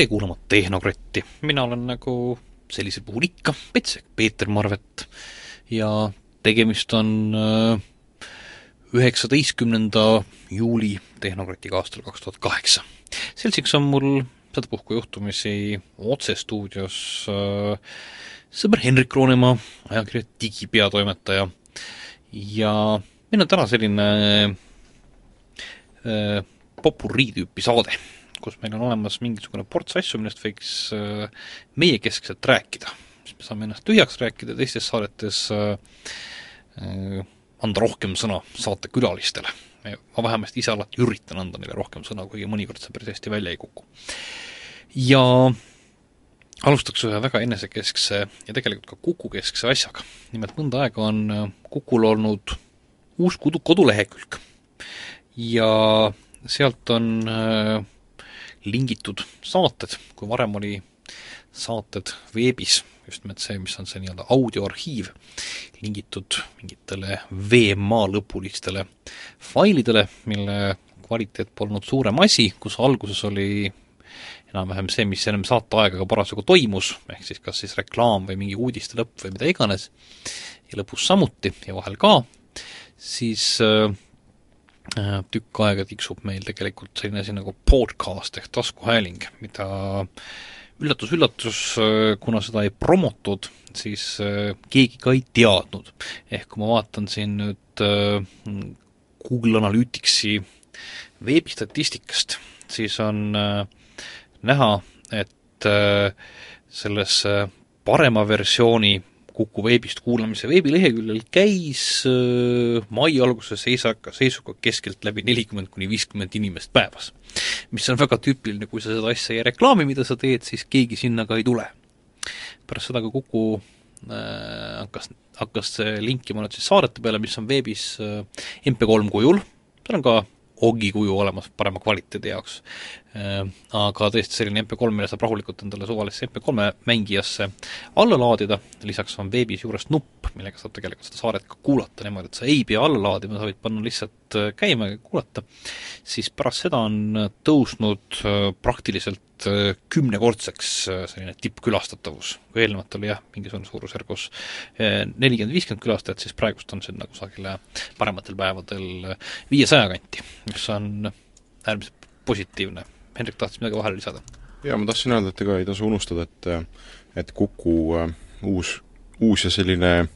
tere kuulama Tehnokratti, mina olen nagu sellisel puhul ikka Petsek, Peeter Marvet. Ja tegemist on äh, üheksateistkümnenda juuli Tehnokratiga aastal kaks tuhat kaheksa. seltsiks on mul sedapuhku juhtumisi otsestuudios äh, sõber Henrik Roonemaa, ajakirja Digi peatoimetaja. Ja meil on täna selline äh, popurrii tüüpi saade, kus meil on olemas mingisugune ports asju, millest võiks äh, meiekeskselt rääkida. siis me saame ennast tühjaks rääkida, teistes saadetes äh, äh, anda rohkem sõna saatekülalistele. ma vähemasti ise alati üritan anda neile rohkem sõna, kuigi mõnikord see päris hästi välja ei kuku. ja alustaks ühe väga enesekeskse ja tegelikult ka Kuku-keskse asjaga. nimelt mõnda aega on Kukul olnud uus kodu, kodulehekülg ja sealt on äh, lingitud saated, kui varem oli saated veebis, just nimelt see, mis on see nii-öelda audioarhiiv, lingitud mingitele VMA lõpulistele failidele, mille kvaliteet polnud suurem asi, kus alguses oli enam-vähem see, mis ennem saateaegaga parasjagu toimus, ehk siis kas siis reklaam või mingi uudiste lõpp või mida iganes, ja lõpus samuti ja vahel ka, siis Äh, tükk aega tiksub meil tegelikult selline asi nagu podcast ehk taskuhääling, mida üllatus-üllatus, äh, kuna seda ei promotud, siis äh, keegi ka ei teadnud. ehk kui ma vaatan siin nüüd Google Analyticsi veebistatistikast, siis on näha, et selles parema versiooni Kuku veebist kuulamise veebileheküljel käis äh, mai alguses seisaka, seisuga keskeltläbi nelikümmend kuni viiskümmend inimest päevas. mis on väga tüüpiline, kui sa seda asja ei reklaami, mida sa teed, siis keegi sinna ka ei tule. pärast seda, kui Kuku äh, hakkas, hakkas linkima nüüd siis saadete peale, mis on veebis äh, MP3 kujul, seal on ka OGI kuju olemas parema kvaliteedi jaoks. Äh, aga tõesti selline MP3, mille saab rahulikult endale suvalisse MP3 mängijasse alla laadida, lisaks on veebis juures nupp, millega saab tegelikult seda saadet ka kuulata niimoodi, et sa ei pea alla laadima, sa võid panna lihtsalt äh, käima ja kuulata, siis pärast seda on tõusnud äh, praktiliselt kümnekordseks selline tippkülastatavus. kui eelnevalt oli jah, mingisugune suurusjärgus nelikümmend, viiskümmend külastajat, siis praegust on sinna kusagile parematel päevadel viiesaja kanti, mis on äärmiselt positiivne Hendrik tahtis midagi vahele lisada? jaa, ma tahtsin öelda, et ega ei tasu unustada, et et Kuku äh, uus, uus ja selline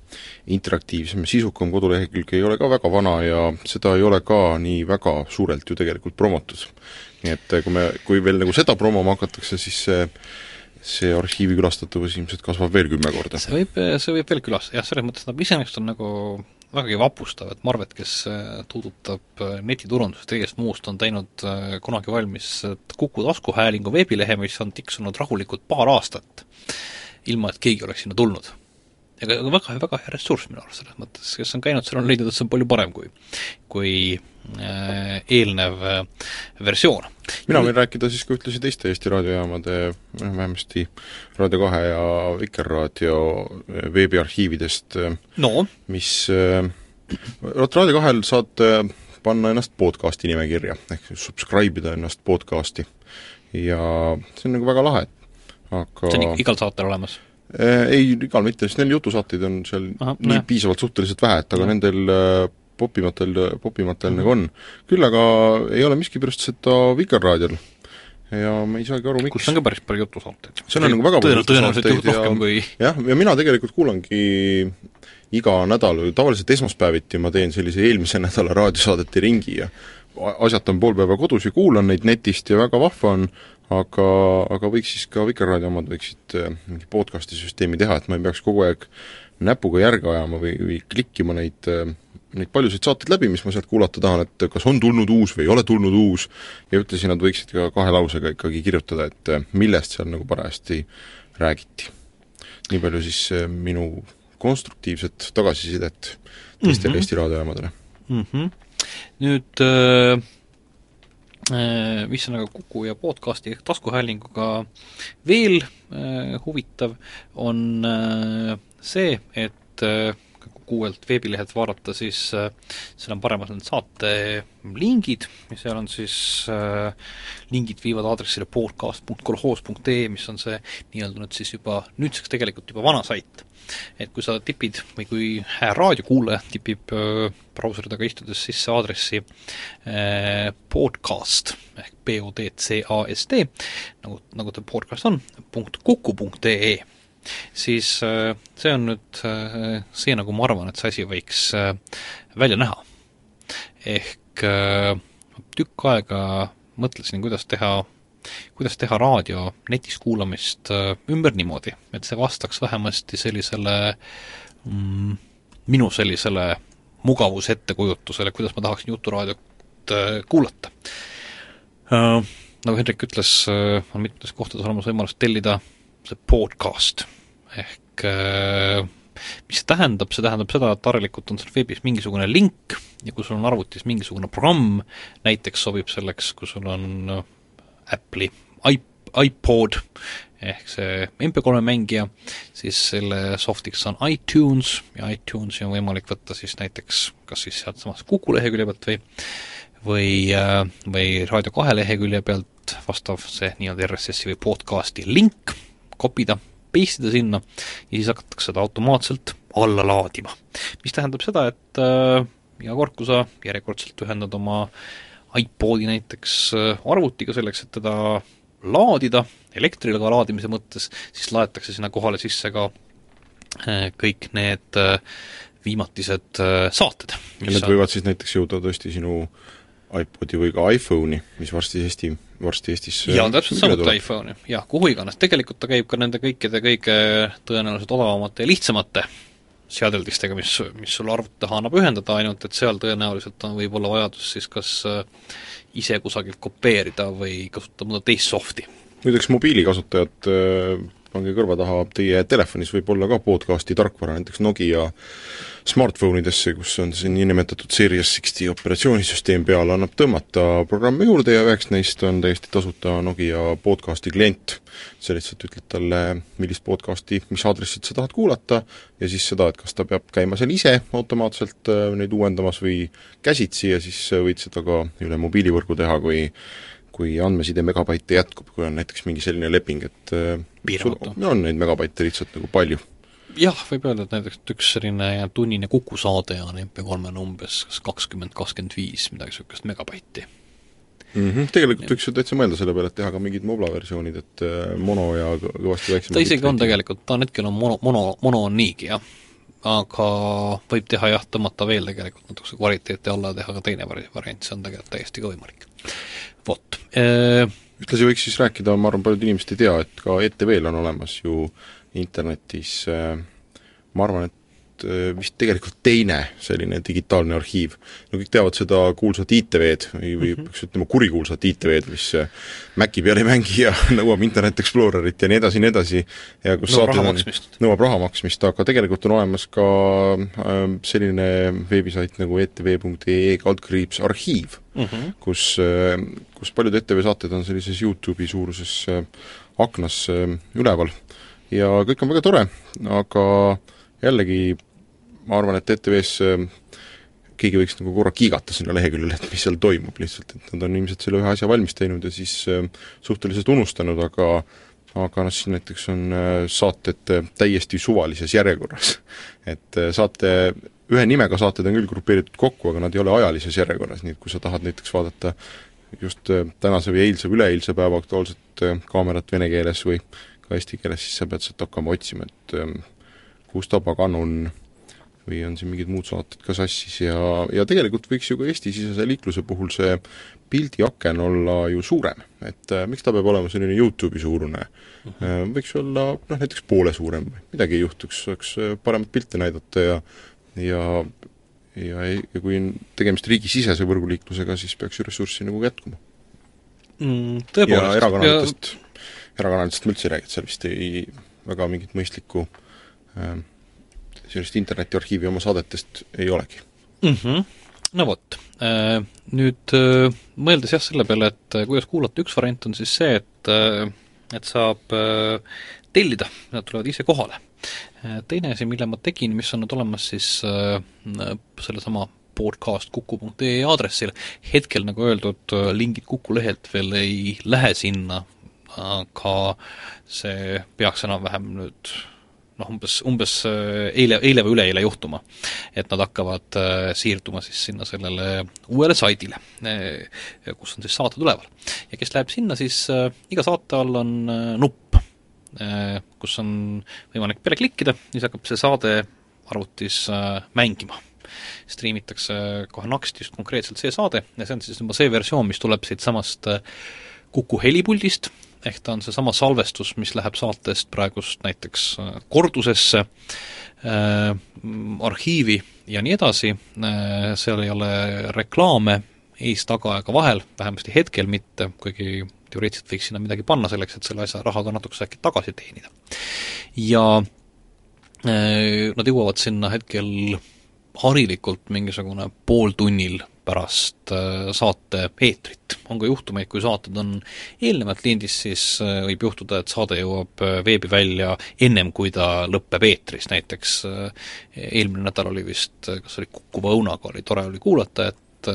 interaktiivsem ja sisukam kodulehekülg ei ole ka väga vana ja seda ei ole ka nii väga suurelt ju tegelikult promotud. nii et kui me, kui veel nagu seda promoma hakatakse, siis see see arhiivi külastatavus ilmselt kasvab veel kümme korda. see võib, see võib veel külas-, jah, selles mõttes nad iseenesest on nagu vägagi vapustav, et Marvet, kes äh, tuudutab äh, netiturundust ja kõigest muust, on teinud äh, kunagi valmis Kuku taskuhäälingu veebilehe, mis on tiksunud rahulikult paar aastat, ilma et keegi oleks sinna tulnud ega väga, väga hea ressurss minu arust selles mõttes, kes on käinud seal, on leidnud, et see on palju parem kui, kui äh, eelnev äh, versioon. mina võin rääkida siis ka ühtlasi teiste Eesti raadiojaamade, noh vähemasti Raadio kahe ja Vikerraadio äh, veebiarhiividest äh, no., mis äh, vot Raadio kahel saad äh, panna ennast podcasti nimekirja, ehk subscribe ida ennast podcasti. ja see on nagu väga lahe, aga see on igal saatel olemas Äh, ei, igal mitte, sest neil jutusaateid on seal Aha, nii näe. piisavalt suhteliselt vähe, et aga ja. nendel äh, popimatel, popimatel mm -hmm. nagu on. küll aga ei ole miskipärast seda Vikerraadiol. ja ma ei saagi aru, miks. kus on ka päris palju jutusaateid. seal on nagu väga palju jutusaateid ja kui... jah, ja mina tegelikult kuulangi iga nädal, tavaliselt esmaspäeviti ma teen sellise eelmise nädala raadiosaadete ringi ja asjatan pool päeva kodus ja kuulan neid netist ja väga vahva on, aga, aga võiks siis ka Vikerraadio omad võiksid äh, mingi podcast'i süsteemi teha, et ma ei peaks kogu aeg näpuga järge ajama või, või klikkima neid, äh, neid paljusid saateid läbi, mis ma sealt kuulata tahan, et kas on tulnud uus või ei ole tulnud uus, ja ühtlasi nad võiksid ka kahe lausega ikkagi kirjutada, et äh, millest seal nagu parajasti räägiti. nii palju siis minu konstruktiivset tagasisidet teistele mm -hmm. Eesti raadiojaamadele mm. -hmm. Nüüd äh Äh, mis on aga Kuku ja podcasti ehk taskuhäälinguga veel äh, huvitav, on see, et kuuelt veebilehelt vaadata, siis seal on paremas need saate lingid ja seal on siis lingid viivad aadressile podcast.kolhoos.ee, mis on see nii-öelda nüüd siis juba, nüüdseks tegelikult juba vana sait. Et kui sa tipid või kui raadiokuulaja tipib äh, brauseri taga istudes sisse aadressi äh, podcast ehk P-O-D-C-A-S-T, nagu, nagu ta podcast on, punkt kuku punkt ee siis äh, see on nüüd äh, see, nagu ma arvan, et see asi võiks välja näha. ehk tükk aega mõtlesin, kuidas teha, kuidas teha raadio netis kuulamist ümber niimoodi, et see vastaks vähemasti sellisele mm, minu sellisele mugavusettekujutlusele, kuidas ma tahaksin juturaadiot kuulata. Nagu Hendrik ütles, on mitmetes kohtades olemas võimalus tellida see podcast ehk äh, mis see tähendab, see tähendab seda, et harilikult on seal veebis mingisugune link ja kui sul on arvutis mingisugune programm, näiteks sobib selleks, kui sul on äh, Apple'i iPod ehk see MP3 mängija, siis selle soft'iks on iTunes ja iTunesi on võimalik võtta siis näiteks kas siis sealtsamast Kuku lehekülje pealt või või, äh, või Raadio kahe lehekülje pealt vastav see nii-öelda RSS-i või podcasti link kopida, paste ida sinna ja siis hakatakse seda automaatselt alla laadima. mis tähendab seda, et äh, iga kord, kui sa järjekordselt ühendad oma iPodi näiteks äh, arvutiga selleks, et teda laadida, elektriga laadimise mõttes, siis laetakse sinna kohale sisse ka äh, kõik need äh, viimatised saated. ja need võivad siis näiteks jõuda tõesti sinu iPodi või ka iPhone'i, mis varsti Eesti varsti Eestis jaa, täpselt samuti iPhone'i, jah, kuhu iganes, tegelikult ta käib ka nende kõikide kõige tõenäoliselt odavamate ja lihtsamate seadeldistega, mis, mis sul arvuti taha annab ühendada, ainult et seal tõenäoliselt on võib-olla vajadus siis kas äh, ise kusagilt kopeerida või kasutada mõnda teist soft'i. muideks mobiilikasutajad, äh, pange kõrva taha, teie telefonis võib olla ka podcasti tarkvara, näiteks Nokia smartphone idesse, kus on see niinimetatud Series 60 operatsioonisüsteem peal, annab tõmmata programme juurde ja üheks neist on täiesti tasuta Nokia podcasti klient. sa lihtsalt ütled talle, millist podcasti, mis aadressit sa tahad kuulata ja siis seda, et kas ta peab käima seal ise automaatselt äh, neid uuendamas või käsitsi ja siis võid seda ka üle mobiilivõrgu teha, kui kui andmeside megabaite jätkub, kui on näiteks mingi selline leping, et äh, piiramatu. on neid megabaite lihtsalt nagu palju jah, võib öelda, et näiteks üks selline tunnine Kuku saade on MP3-l umbes kas kakskümmend, kakskümmend viis, midagi niisugust megabaiti mm. -hmm. Tegelikult võiks ju täitsa mõelda selle peale, et teha ka mingid Mobla versioonid, et äh, mono ja kõvasti väiksem ta isegi on tegelikult, ta on hetkel on mono, mono, mono on niigi, jah. aga võib teha jah, tõmmata veel tegelikult natukese kvaliteeti alla ja teha ka teine vari-, variant, see on tegelikult täiesti ka võimalik. Vot e ühtlasi võiks siis rääkida, ma arvan, paljud inimesed ei tea, et ka ETV-l on olemas ju internetis äh, ma arvan, et äh, vist tegelikult teine selline digitaalne arhiiv. no kõik teavad seda kuulsat ITV-d või, või mm -hmm. peaks ütlema kurikuulsat ITV-d, mis äh, Maci peal ei mängi ja nõuab Internet Explorerit ja nii edasi ja nii edasi, ja kus nõuab raha maksmist. nõuab raha maksmist, aga tegelikult on olemas ka äh, selline veebisait nagu etv.ee kaldkriips arhiiv mm, -hmm. kus äh,, kus paljud ETV saated on sellises YouTube'i suuruses äh, aknas äh, üleval ja kõik on väga tore, aga jällegi ma arvan, et ETV-s äh, keegi võiks nagu korra kiigata sinna leheküljele, et mis seal toimub lihtsalt, et nad on ilmselt selle ühe asja valmis teinud ja siis äh, suhteliselt unustanud, aga aga noh, siis näiteks on äh, saated täiesti suvalises järjekorras. et saate, ühe nimega saated on küll grupeeritud kokku, aga nad ei ole ajalises järjekorras, nii et kui sa tahad näiteks vaadata just tänase või eilse või üleeilse päeva aktuaalset kaamerat vene keeles või ka eesti keeles, siis sa pead sealt hakkama otsima, et ta pagan on või on siin mingid muud saated ka sassis ja, ja tegelikult võiks ju ka Eesti-sisese liikluse puhul see pildiaken olla ju suurem, et äh, miks ta peab olema selline YouTube'i suurune mhm. -huh. võiks olla noh, näiteks poole suurem midagi ei juhtuks, saaks äh, paremat pilti näidata ja ja ja, ja kui on tegemist riigisisese võrguliiklusega, siis peaks ju ressurssi nagu jätkuma mm,. Ja erakanalitest ja erakanalitest ma üldse ei räägi, et seal vist ei, väga mingit mõistlikku äh, sellist internetiarhiivi oma saadetest ei olegi mm. -hmm. No vot, äh, nüüd äh, mõeldes jah selle peale, et äh, kuidas kuulata, üks variant on siis see, et et saab tellida, nad tulevad ise kohale. Teine asi, mille ma tegin, mis on nüüd olemas siis sellesama podcast kuku.ee aadressil, hetkel nagu öeldud, lingid Kuku lehelt veel ei lähe sinna, aga see peaks enam-vähem nüüd noh, umbes, umbes äh, eile, eile või üleeile juhtuma. et nad hakkavad äh, siirduma siis sinna sellele uuele saidile, äh, kus on siis saated üleval. ja kes läheb sinna, siis iga saate all on nupp, kus on võimalik peale klikkida, siis hakkab see saade arvutis mängima striimitakse kohe naksti just konkreetselt see saade ja see on siis juba see versioon, mis tuleb siitsamast Kuku helipuldist, ehk ta on seesama salvestus, mis läheb saatest praegust näiteks äh, kordusesse äh,, arhiivi ja nii edasi äh,, seal ei ole reklaame ees-taga ega vahel, vähemasti hetkel mitte, kuigi teoreetiliselt võiks sinna midagi panna selleks, et selle asja raha ka natukese äkki tagasi teenida. ja äh, nad jõuavad sinna hetkel harilikult mingisugune pooltunnil pärast äh, saate eetrit. on ka juhtumeid, kui saated on eelnevalt lindis, siis äh, võib juhtuda, et saade jõuab äh, veebi välja ennem, kui ta lõpeb eetris, näiteks eelmine nädal oli vist, kas oli Kukkuva õunaga, oli tore oli kuulata, et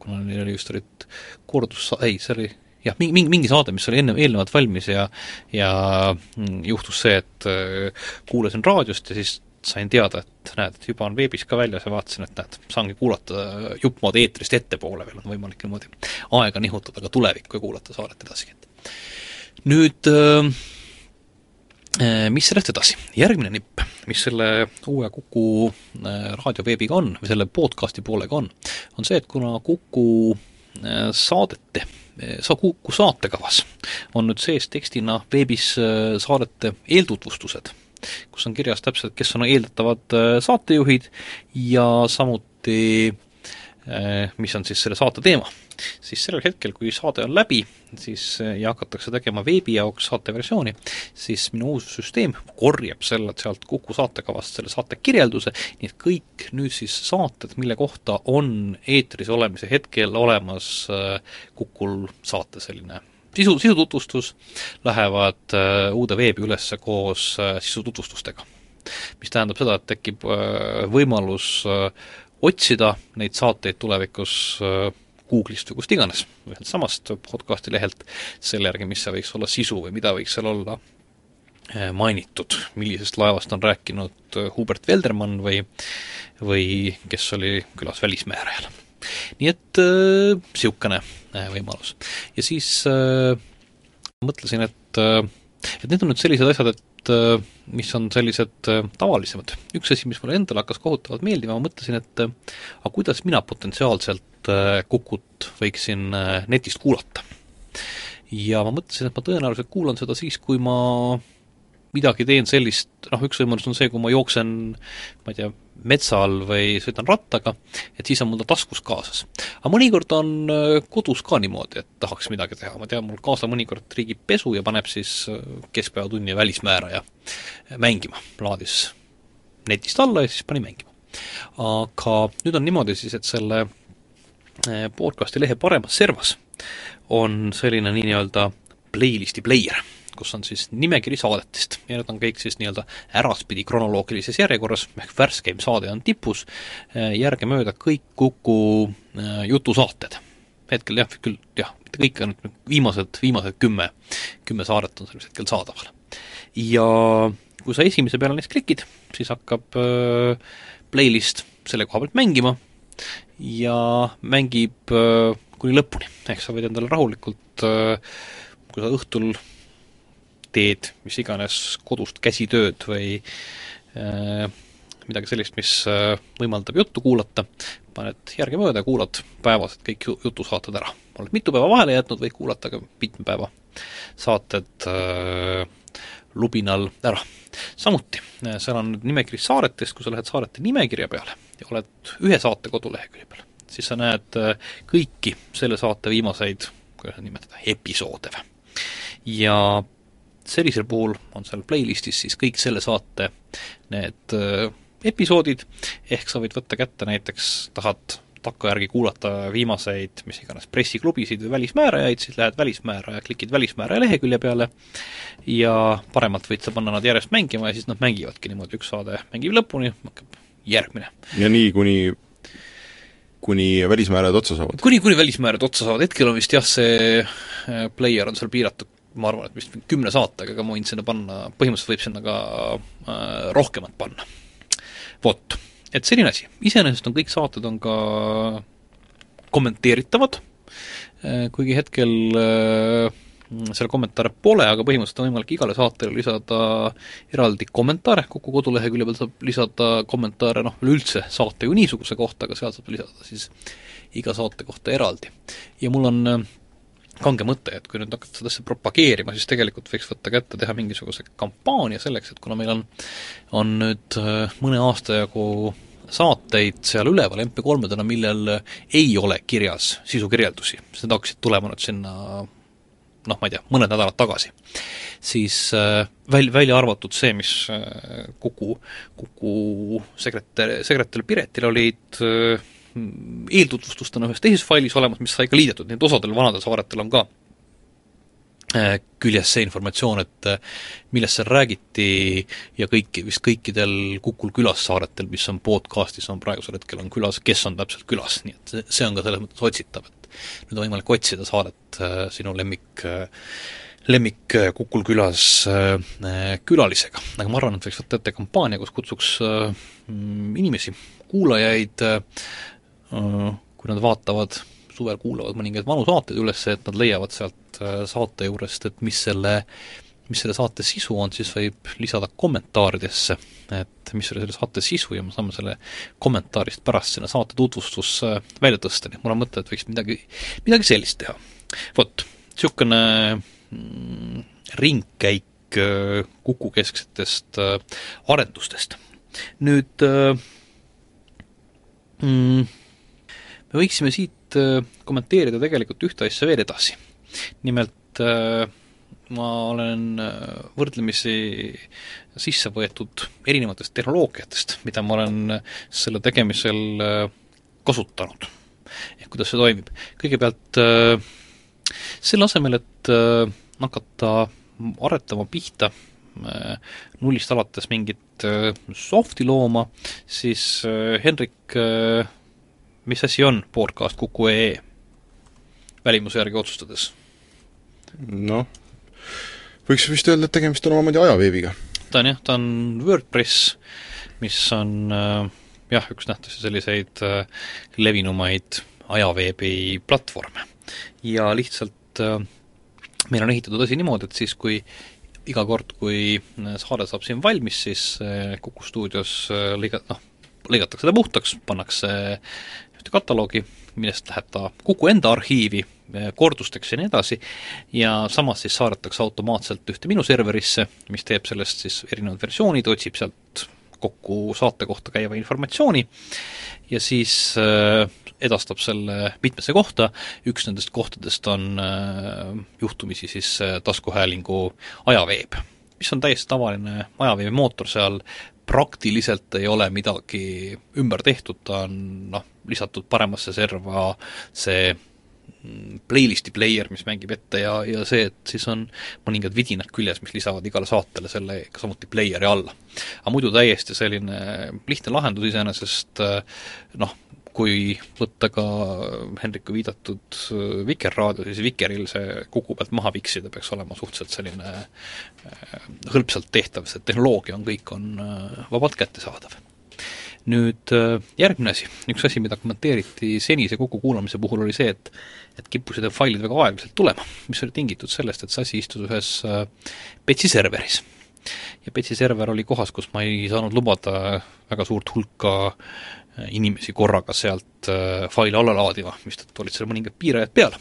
kuna neil oli vist olid kordus, ei, see oli jah, mingi, mingi saade, mis oli enne, eelnevalt valmis ja ja mm, juhtus see, et kuulasin raadiost ja siis sain teada, et näed, et juba on veebis ka väljas ja vaatasin, et näed, saangi kuulata jupp moodi eetrist ettepoole veel, on võimalik niimoodi aega nihutada ka tulevikku ja kuulata saadet edasi. nüüd äh, mis sellest edasi? järgmine nipp, mis selle uue Kuku äh, raadioveebiga on, või selle podcasti poolega on, on see, et kuna Kuku äh, saadete sa Kuku saatekavas on nüüd sees tekstina veebis saadete eeltutvustused kus on kirjas täpselt, kes on eeldatavad äh, saatejuhid ja samuti äh, mis on siis selle saate teema. siis sellel hetkel, kui saade on läbi, siis äh, ja hakatakse tegema veebi jaoks saateversiooni, siis minu uus süsteem korjab selle sealt Kuku saatekavast selle saate kirjelduse, nii et kõik nüüd siis saated, mille kohta on eetris olemise hetkel olemas Kukul saate selline sisu, sisututvustus lähevad äh, uude veebi üles koos äh, sisututvustustega. mis tähendab seda, et tekib äh, võimalus otsida neid saateid tulevikus Google'ist või kust iganes, ühelt samast podcasti lehelt, selle järgi, mis see võiks olla sisu või mida võiks seal olla mainitud, millisest laevast on rääkinud Hubert Veldermann või või kes oli külas Välismäärajal nii et niisugune äh, võimalus. ja siis äh, mõtlesin, et äh, et need on nüüd sellised asjad, et äh, mis on sellised äh, tavalisemad. üks asi, mis mulle endale hakkas kohutavalt meeldima, ma mõtlesin, et äh, aga kuidas mina potentsiaalselt äh, Kukut võiksin äh, netist kuulata. ja ma mõtlesin, et ma tõenäoliselt kuulan seda siis, kui ma midagi teen sellist, noh üks võimalus on see, kui ma jooksen, ma ei tea, metsa all või sõidan rattaga, et siis on mul ta taskus kaasas. aga mõnikord on äh, kodus ka niimoodi, et tahaks midagi teha, ma tean, mul kaasa mõnikord triigib pesu ja paneb siis äh, keskpäevatunni välismääraja mängima, laadis netist alla ja siis pani mängima. aga nüüd on niimoodi siis, et selle äh, podcasti lehe paremas servas on selline nii-öelda playlisti player kus on siis nimekiri saadetest ja need on kõik siis nii-öelda äraspidi kronoloogilises järjekorras, ehk värskeim saade on tipus, äh, järgemööda kõik Kuku äh, jutusaated. hetkel jah, küll jah, mitte kõik, ainult viimased, viimased kümme, kümme saadet on sellel hetkel saadaval. ja kui sa esimese peale neist klikid, siis hakkab äh, playlist selle koha pealt mängima ja mängib äh, kuni lõpuni, ehk sa võid endale rahulikult äh, kui sa õhtul teed mis iganes kodust käsitööd või äh, midagi sellist, mis äh, võimaldab juttu kuulata, paned järgemööda ja kuulad päevased kõik jutusaated ära. oled mitu päeva vahele jätnud, võid kuulata ka mitme päeva saated äh, lubinal ära. samuti, äh, seal on nimekiri saaretest, kui sa lähed saarete nimekirja peale ja oled ühe saate kodulehekülje peal, siis sa näed äh, kõiki selle saate viimaseid, kuidas nimetada, episoode või. ja sellisel puhul on seal playlistis siis kõik selle saate need äh, episoodid, ehk sa võid võtta kätte näiteks, tahad takkajärgi kuulata viimaseid mis iganes pressiklubisid või välismäärajaid, siis lähed välismääraja, klikid välismääraja lehekülje peale ja paremalt võid sa panna nad järjest mängima ja siis nad mängivadki niimoodi, üks saade mängib lõpuni, hakkab järgmine. ja nii, kuni kuni välismäärajad otsa saavad? kuni, kuni välismäärajad otsa saavad, hetkel on vist jah, see äh, player on seal piiratud ma arvan, et vist kümne saatega, aga ma võin sinna panna, põhimõtteliselt võib sinna ka äh, rohkemat panna. vot, et selline asi, iseenesest on kõik saated on ka kommenteeritavad äh,, kuigi hetkel äh, seal kommentaare pole, aga põhimõtteliselt on võimalik igale saatele lisada eraldi kommentaare, Kuku kodulehekülje peal saab lisada kommentaare noh, üleüldse saate kui niisuguse kohta, aga seal saab lisada siis iga saate kohta eraldi. ja mul on äh, kange mõte, et kui nüüd hakata seda asja propageerima, siis tegelikult võiks võtta kätte, teha mingisuguse kampaania selleks, et kuna meil on, on nüüd äh, mõne aasta jagu saateid seal üleval MP3-dena, millel ei ole kirjas sisukirjeldusi, need hakkasid tulema nüüd sinna noh, ma ei tea, mõned nädalad tagasi, siis äh, väl-, välja arvatud see, mis äh, Kuku, Kuku sekretär, sekretär Piretil olid äh, eeltutvustustena ühes teises failis olemas, mis sai ka liidetud, nii et osadel vanadel saaretel on ka äh, küljes see informatsioon, et äh, millest seal räägiti ja kõiki, vist kõikidel Kukul külas saaretel, mis on podcastis, on praegusel hetkel on külas, kes on täpselt külas, nii et see on ka selles mõttes otsitav, et nüüd on võimalik otsida saadet äh, sinu lemmik lemmik Kukul külas külalisega. aga ma arvan, et võiks võtta ette kampaania, kus kutsuks inimesi, kuulajaid kui nad vaatavad, suvel kuulavad mõningaid vanu saateid üles, et nad leiavad sealt äh, saate juurest, et mis selle, mis selle saate sisu on, siis võib lisada kommentaaridesse, et mis oli selle saate sisu ja me saame selle kommentaarist pärast sinna saate tutvustusse välja tõsta, nii et mul on mõte, et võiks midagi, midagi sellist teha. vot, niisugune mm, ringkäik äh, Kuku kesksetest arendustest. nüüd mm, me võiksime siit äh, kommenteerida tegelikult ühte asja veel edasi. nimelt äh, ma olen äh, võrdlemisi sisse võetud erinevatest tehnoloogiatest, mida ma olen selle tegemisel kasutanud. ehk kuidas see toimib. kõigepealt selle asemel, et hakata aretama pihta nullist alates mingit soft'i looma, siis Henrik mis asi on podcast Kuku.ee välimuse järgi otsustades? noh, võiks vist öelda, et tegemist on omamoodi ajaveebiga. ta on jah, ta on WordPress, mis on äh, jah, üks nähtusi selliseid äh, levinumaid ajaveebi platvorme. ja lihtsalt äh, meil on ehitatud asi niimoodi, et siis, kui iga kord, kui äh, saade saab siin valmis, siis äh, Kuku stuudios äh, lõiga-, noh, lõigatakse ta puhtaks, pannakse ühte kataloogi, millest läheb ta Kuku enda arhiivi, kordusteks ja nii edasi, ja samas siis saadetakse automaatselt ühte minu serverisse, mis teeb sellest siis erinevad versioonid, otsib sealt kokku saate kohta käiva informatsiooni ja siis äh, edastab selle mitmesse kohta, üks nendest kohtadest on äh, juhtumisi siis taskuhäälingu ajaveeb, mis on täiesti tavaline ajaveebimootor, seal. Praktiliselt ei ole midagi ümber tehtud, ta on noh, lisatud paremasse serva see mm, playlisti player, mis mängib ette ja, ja see, et siis on mõningad vidinad küljes, mis lisavad igale saatele selle samuti player'i alla. aga muidu täiesti selline lihtne lahendus iseenesest noh, kui võtta ka Hendriku viidatud äh, Vikerraadio, siis Vikeril see Kuku pealt maha viksida peaks olema suhteliselt selline äh, hõlpsalt tehtav, see tehnoloogia on, kõik on äh, vabalt kättesaadav. Nüüd järgmine asi, üks asi, mida kommenteeriti senise Kuku kuulamise puhul, oli see, et et kippusid need failid väga aeglaselt tulema, mis oli tingitud sellest, et see asi istus ühes Petsi serveris ja Petsi server oli kohas, kus ma ei saanud lubada väga suurt hulka inimesi korraga sealt äh, faile alla laadima, mistõttu olid seal mõningad piirajad peal.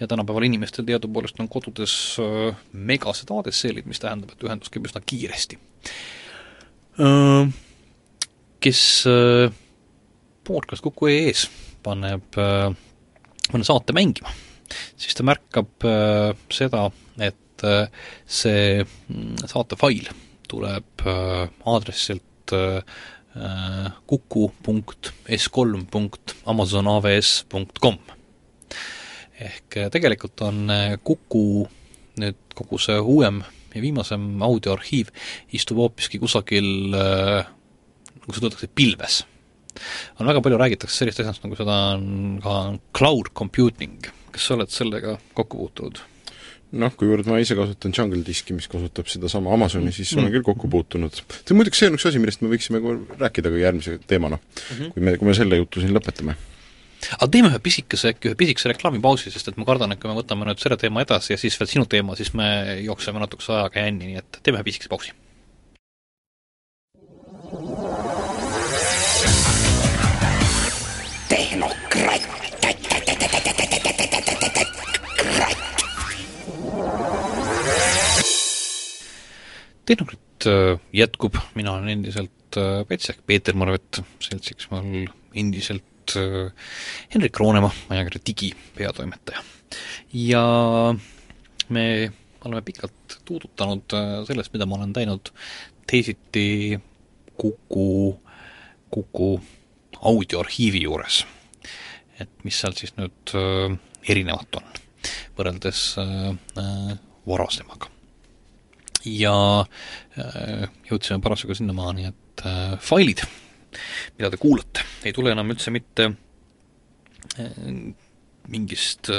ja tänapäeval inimestel teadupoolest on kodudes äh, megased ADSL-id, mis tähendab, et ühendus käib üsna kiiresti. Äh, kes podcast Kuku EE-s paneb mõne saate mängima, siis ta märkab seda, et see mm, saatefail tuleb aadressilt kuku.s3.amazonavs.com. ehk tegelikult on Kuku nüüd kogu see uuem ja viimasem audioarhiiv istub hoopiski kusagil nagu seda öeldakse, pilves. on väga palju räägitakse sellist asjast, nagu seda on ka cloud computing, kas sa oled sellega kokku puutunud? noh, kuivõrd ma ise kasutan Jungle Diski, mis kasutab sedasama Amazoni, siis mm. olen küll kokku puutunud. see muidugi, see on üks asi, millest me võiksime rääkida ka järgmise teemana mm, -hmm. kui me, kui me selle jutu siin lõpetame aga teeme ühe pisikese, äkki ühe pisikese reklaamipausi, sest et ma kardan, et kui me võtame nüüd selle teema edasi ja siis veel sinu teema, siis me jookseme natukese ajaga jänni, nii et teeme ühe pisikese pausi. Tehnokratt äh, jätkub, mina olen endiselt äh, Petsek, Peeter Marvet, seltsiks mul endiselt äh, Henrik Roonemaa, ajakirja Digi peatoimetaja. ja me oleme pikalt tuudutanud sellest, mida ma olen teinud teisiti Kuku, Kuku audioarhiivi juures. et mis seal siis nüüd erinevat on võrreldes varasemaga. Ja äh, jõudsime parasjagu sinnamaani, et äh, failid, mida te kuulate, ei tule enam üldse mitte äh, mingist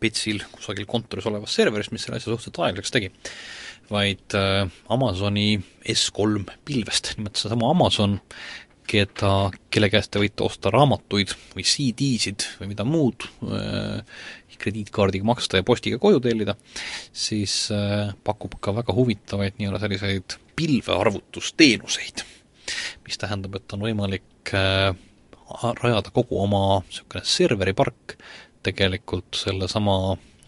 Petsil kusagil kontoris olevast serverist, mis selle asja suhteliselt aeglaseks tegi, vaid Amazoni S3 pilvest, nimelt seesama Amazon keda, kelle käest te võite osta raamatuid või CD-sid või mida muud krediitkaardiga maksta ja postiga koju tellida, siis äh, pakub ka väga huvitavaid nii-öelda selliseid pilvearvutusteenuseid, mis tähendab, et on võimalik äh, rajada kogu oma niisugune serveripark tegelikult sellesama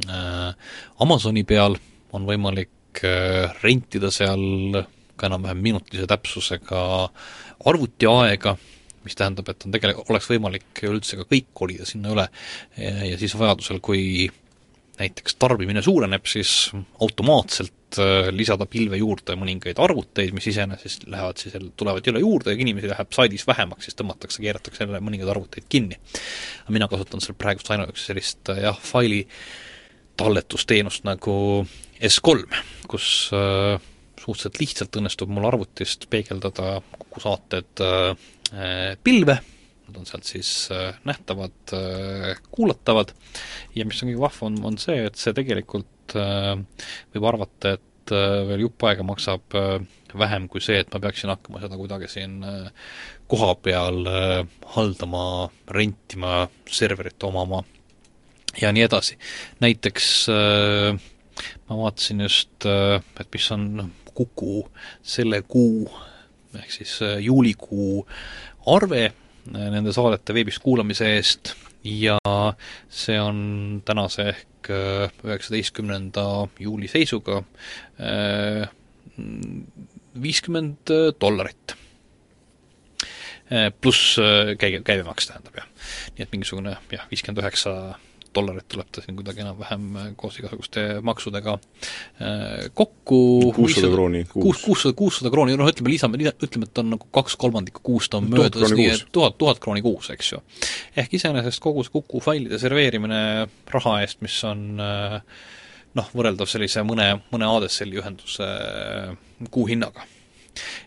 äh, Amazoni peal, on võimalik rentida seal ka enam-vähem minutilise täpsusega arvutiaega, mis tähendab, et on tegelikult, oleks võimalik üldse ka kõik kolida sinna üle ja siis vajadusel, kui näiteks tarbimine suureneb, siis automaatselt äh, lisada pilve juurde mõningaid arvuteid, mis iseenesest lähevad siis tulevad jälle juurde ja kui inimesi läheb saidis vähemaks, siis tõmmatakse, keeratakse jälle mõningaid arvuteid kinni. mina kasutan seal praegust ainuüksi sellist äh, jah, faili talletusteenust nagu S3, kus äh, suhteliselt lihtsalt õnnestub mul arvutist peegeldada kogu saated äh, pilve, nad on sealt siis äh, nähtavad äh,, kuulatavad ja mis on kõige vahvam, on see, et see tegelikult võib arvata, et veel jupp aega maksab äh, vähem kui see, et ma peaksin hakkama seda kuidagi siin koha peal haldama, rentima, serverit omama ja nii edasi. näiteks ma vaatasin just, et mis on Kuku selle kuu ehk siis äh, juulikuu arve äh, nende saadete veebist kuulamise eest ja see on tänase ehk äh, üheksateistkümnenda juuli seisuga viiskümmend dollarit. pluss käi-, käibemaks tähendab jah. nii et mingisugune jah, viiskümmend üheksa dollarit tuleb ta siin kuidagi enam-vähem äh, koos igasuguste maksudega äh, kokku kuussada krooni kuus. kuussada, kuussada krooni, noh ütleme, lisame, ütleme, et on nagu kaks kolmandikku kuust on möödas, nii et tuhat, tuhat krooni kuus, eks ju. ehk iseenesest kogu see Kuku failide serveerimine raha eest, mis on äh, noh, võrreldav sellise mõne, mõne ADSL-i ühenduse kuuhinnaga.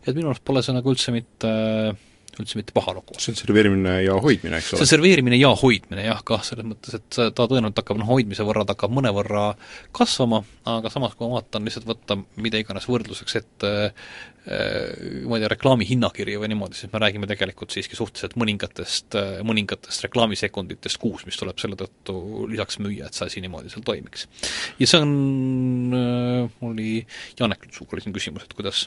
et minu arust pole see nagu üldse mitte äh, üldse mitte paha lugu. see on serveerimine ja hoidmine, eks ole? see on serveerimine ja hoidmine jah, kah, selles mõttes, et ta tõenäoliselt hakkab noh, hoidmise võrra ta hakkab mõnevõrra kasvama, aga samas, kui ma vaatan lihtsalt võtta mida iganes võrdluseks ette äh, ma ei tea, reklaami hinnakiri või niimoodi, siis me räägime tegelikult siiski suhteliselt mõningatest, mõningatest reklaamisekunditest kuus, mis tuleb selle tõttu lisaks müüa, et see asi niimoodi seal toimiks. ja see on, äh, mul oli Janek Lutsuga oli siin küsimus, et kuidas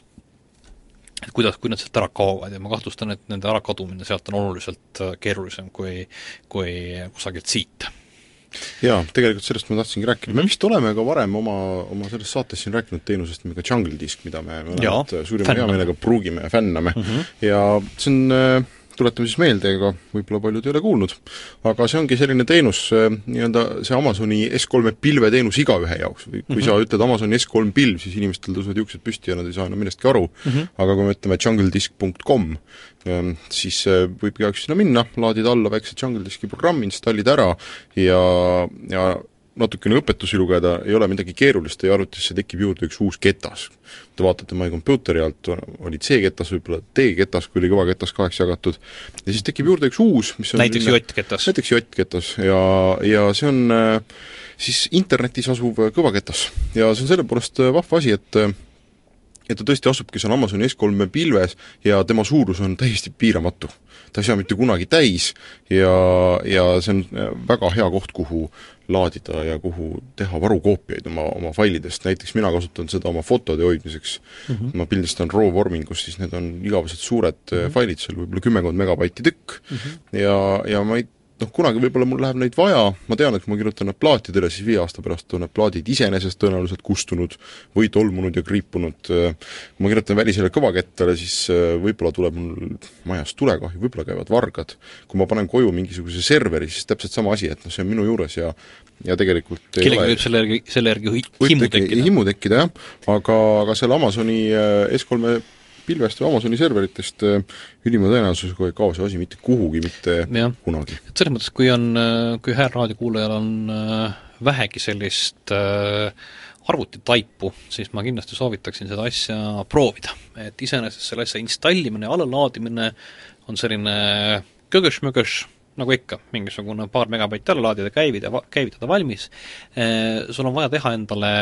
et kuidas, kui nad sealt ära kaovad ja ma kahtlustan, et nende ärakadumine sealt on oluliselt äh, keerulisem kui, kui kusagilt siit jaa, tegelikult sellest ma tahtsingi rääkida, me vist oleme ka varem oma, oma selles saates siin rääkinud teenusest nimega Jungle Disk, mida me mõlemad suurima heameelega pruugime ja fänname mm. -hmm. ja see on äh, tuletame siis meelde, ega võib-olla paljud ei ole kuulnud, aga see ongi selline teenus, nii-öelda see Amazoni S3-e pilveteenus igaühe jaoks kui mm -hmm. sa ütled Amazoni S3 pilv, siis inimestel tõusevad juuksed püsti ja nad ei saa enam millestki aru mm, -hmm. aga kui me ütleme jungledisk.com, siis võib igaüks sinna minna, laadida alla väikse Jungle Diski programmi, installida ära ja, ja natukene õpetusi lugeda, ei ole midagi keerulist, teie arvutisse tekib juurde üks uus ketas. Te vaatate My Computeri alt, oli C-ketas, võib-olla D-ketas, kui oli kõva ketas kaheks jagatud, ja siis tekib juurde üks uus, mis on näiteks J-ketas. näiteks J-ketas ja, ja see on äh, siis internetis asuv kõvaketas. ja see on selle poolest äh, vahva asi, et et ta tõesti asubki seal Amazoni S3 pilves ja tema suurus on täiesti piiramatu ta ei saa mitte kunagi täis ja, ja see on äh, väga hea koht, kuhu laadida ja kuhu teha varukoopiaid oma, oma failidest, näiteks mina kasutan seda oma fotode hoidmiseks mm, -hmm. ma pildistan RAW vormingus, siis need on igavesed suured mm -hmm. failid, seal võib-olla kümmekond megabaiti tükk mm, -hmm. ja, ja ma ei noh, kunagi võib-olla mul läheb neid vaja, ma tean, et kui ma kirjutan need plaatidele, siis viie aasta pärast on need plaadid iseenesest tõenäoliselt kustunud või tolmunud ja kriipunud, kui ma kirjutan välisele kõvakettale, siis äh, võib-olla tuleb mul majas tulekahju, võib-olla käivad vargad, kui ma panen koju mingisuguse serveri, siis täpselt sama asi, et noh, see on minu juures ja ja tegelikult kellelgi võib selle järgi, selle järgi himu tekkida. himu tekkida, jah, aga, aga selle Amazoni äh, S3-e pilvest või Amazoni serveritest äh, ülima tõenäosusega ei kao see asi mitte kuhugi, mitte ja. kunagi. et selles mõttes, kui on, äh, kui hääl raadiokuulajal on äh, vähegi sellist arvutitaipu, siis ma kindlasti soovitaksin seda asja proovida. et iseenesest selle asja installimine ja allalaadimine on selline kögöš-mögöš, nagu ikka, mingisugune paar megabaiti alla laadida, käivida, käivitada valmis, sul on vaja teha endale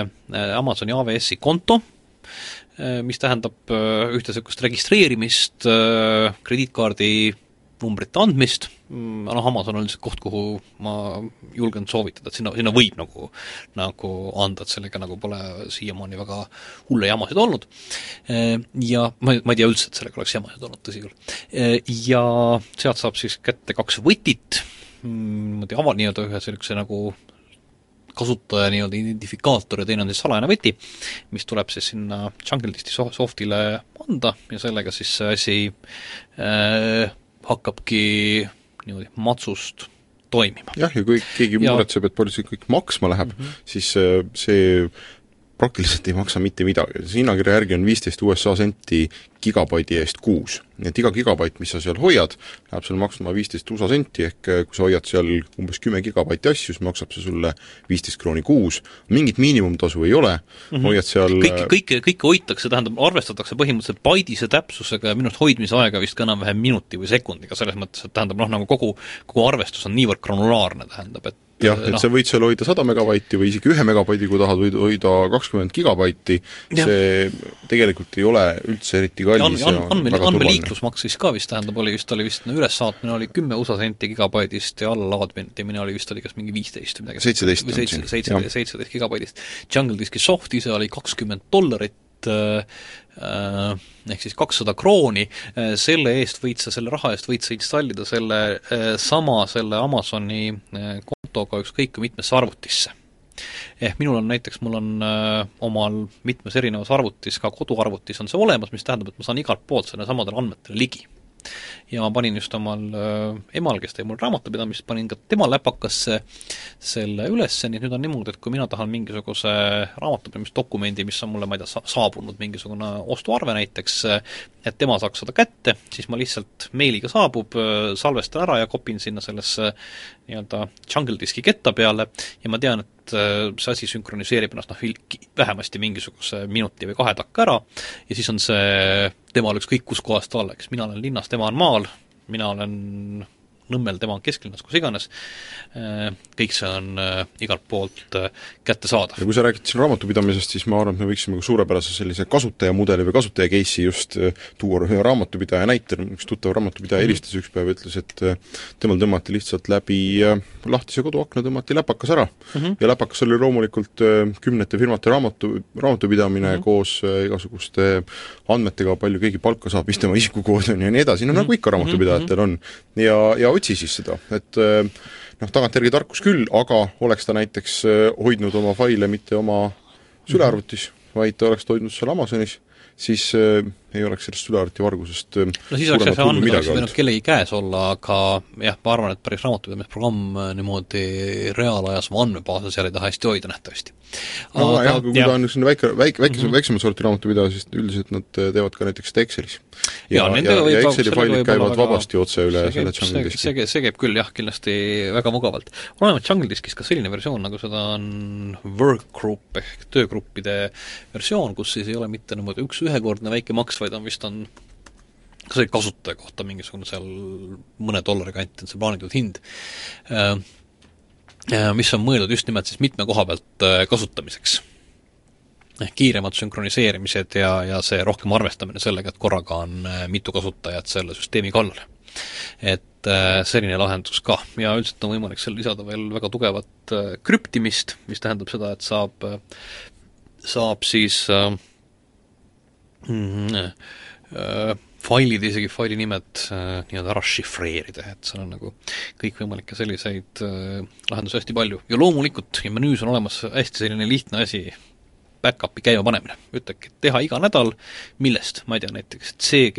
Amazoni AWS-i konto, Äh, mis tähendab äh, ühte niisugust registreerimist, äh, krediitkaardi numbrite andmist, mm, noh, Amazon on lihtsalt koht, kuhu ma julgen soovitada, et sinna, sinna võib nagu, nagu anda, et sellega nagu pole siiamaani väga hulle jamasid olnud. Ja ma, ma ei tea üldse, et sellega oleks jamasid olnud, tõsi küll. Ja sealt saab siis kätte kaks võtit, mm, niimoodi ava-, nii-öelda ühe sellise nagu kasutaja nii-öelda identifikaator ja teine on siis salajane võti, mis tuleb siis sinna Jungle Disti softile anda ja sellega siis see asi äh, hakkabki niimoodi matsust toimima. jah, ja kui keegi muretseb, et palju see kõik maksma läheb mm, -hmm. siis äh, see praktiliselt ei maksa mitte midagi, hinnakirja järgi on viisteist USA senti gigabaidi eest kuus. nii et iga gigabait, mis sa seal hoiad, läheb sul maksma viisteist USA senti, ehk eh, kui sa hoiad seal umbes kümme gigabaiti asju, siis maksab see sulle viisteist krooni kuus, mingit miinimumtasu ei ole mm, -hmm. hoiad seal kõike, kõike, kõike hoitakse, tähendab, arvestatakse põhimõtteliselt baidise täpsusega ja minu arust hoidmise aega vist ka enam-vähem minuti või sekundiga, selles mõttes, et tähendab noh, nagu kogu, kogu arvestus on niivõrd granulaarne, tähendab, et jah, et no. sa võid seal hoida sada megabaiti või isegi ühe megabaidi, kui tahad, võid hoida kakskümmend gigabaiti, see tegelikult ei ole üldse eriti kallis ja, ja andme, andmeliiklusmaks siis ka vist tähendab, oli vist, oli vist no ülessaatmine oli kümme USA senti gigabaidist ja allalaadmine oli vist, oli kas mingi viisteist või midagi seitseteist või seitse, seitse, seitseteist gigabaidist. Jungle Diski soft ise oli kakskümmend dollarit, äh, ehk siis kakssada krooni, äh, selle eest võid sa, selle raha eest võid sa installida selle äh, sama, selle Amazoni kontoga ükskõik kui mitmesse arvutisse. Ehk minul on näiteks, mul on öö, omal mitmes erinevas arvutis, ka koduarvutis on see olemas, mis tähendab, et ma saan igalt poolt selle samadele andmetele ligi ja ma panin just omal äh, emal, kes teeb mul raamatupidamist, panin ka tema läpakasse selle üles, nii et nüüd on niimoodi, et kui mina tahan mingisuguse raamatupidamisdokumendi, mis on mulle, ma ei tea, sa-, saabunud mingisugune ostuarve näiteks, et tema saaks seda kätte, siis ma lihtsalt meiliga saabub, salvestan ära ja kopin sinna sellesse nii-öelda jungle diski ketta peale ja ma tean, et see asi sünkroniseerib ennast noh, vähemasti mingisuguse minuti või kahe takka ära ja siis on see temal ükskõik kus kohas ta oleks, mina olen linnas, tema on maal, mina olen Nõmmel, tema on kesklinnas, kus iganes, äh, kõik see on äh, igalt poolt äh, kättesaadav. ja kui sa räägid siin raamatupidamisest, siis ma arvan, et me võiksime ka suurepärase sellise kasutajamudeli või kasutaja case'i just tuua ühe raamatupidaja näitel, üks tuttav raamatupidaja mhm. helistas mm -hmm. üks päev ja ütles, et temal tõmmati lihtsalt läbi lahtise koduakna, tõmmati läpakas ära mm. -hmm. ja läpakas oli loomulikult kümnete firmate raamatu, raamatupidamine mm -hmm. koos igasuguste andmetega, palju keegi palka saab, mis tema isikukood on ja nii edasi, no mm -hmm. nagu ikka raamatupidajatel on. ja, ja otsi siis seda, et äh, noh, tagantjärgi tarkus küll, aga oleks ta näiteks äh, hoidnud oma faile mitte oma sülearvutis, vaid ta oleks ta hoidnud seal Amazonis, siis äh, ei oleks sellest Sülearti vargusest no siis oleks jah, see andmed oleks võinud kellegi käes olla, aga jah, ma arvan, et päris raamatupidamisprogramm niimoodi reaalajas oma andmebaase seal ei taha hästi hoida nähtavasti. No aga, jah, kui ja. ta on niisugune väike, väike, väikese mm -hmm., väiksema sorti raamatupidaja, siis üldiselt nad teevad ka näiteks seda Excelis. ja, ja, ja, ja Exceli failid käivad väga, vabasti otse üle selle Jungle Diski. see, see käib küll jah, kindlasti väga mugavalt. on olemas Jungle Diskis ka selline versioon, nagu seda on workgroup ehk töögruppide versioon, kus siis ei ole mitte niimoodi üks ühekordne väike maks, vaid on vist on kas oli kasutaja kohta mingisugune seal mõne dollari kanti on see plaanitud hind, äh, äh, mis on mõeldud just nimelt siis mitme koha pealt äh, kasutamiseks. ehk kiiremad sünkroniseerimised ja, ja see rohkem arvestamine sellega, et korraga on mitu kasutajat selle süsteemi kallal. et selline lahendus ka ja üldiselt on võimalik seal lisada veel väga tugevat krüptimist, mis tähendab seda, et saab, saab siis äh, mm, äh, failid, isegi faili nimed äh, nii-öelda ära šifreerida, et seal on nagu kõikvõimalikke selliseid äh, lahendusi hästi palju. ja loomulikult, ja menüüs on olemas hästi selline lihtne asi, back-up'i käimapanemine, ütlebki, et teha iga nädal, millest, ma ei tea, näiteks,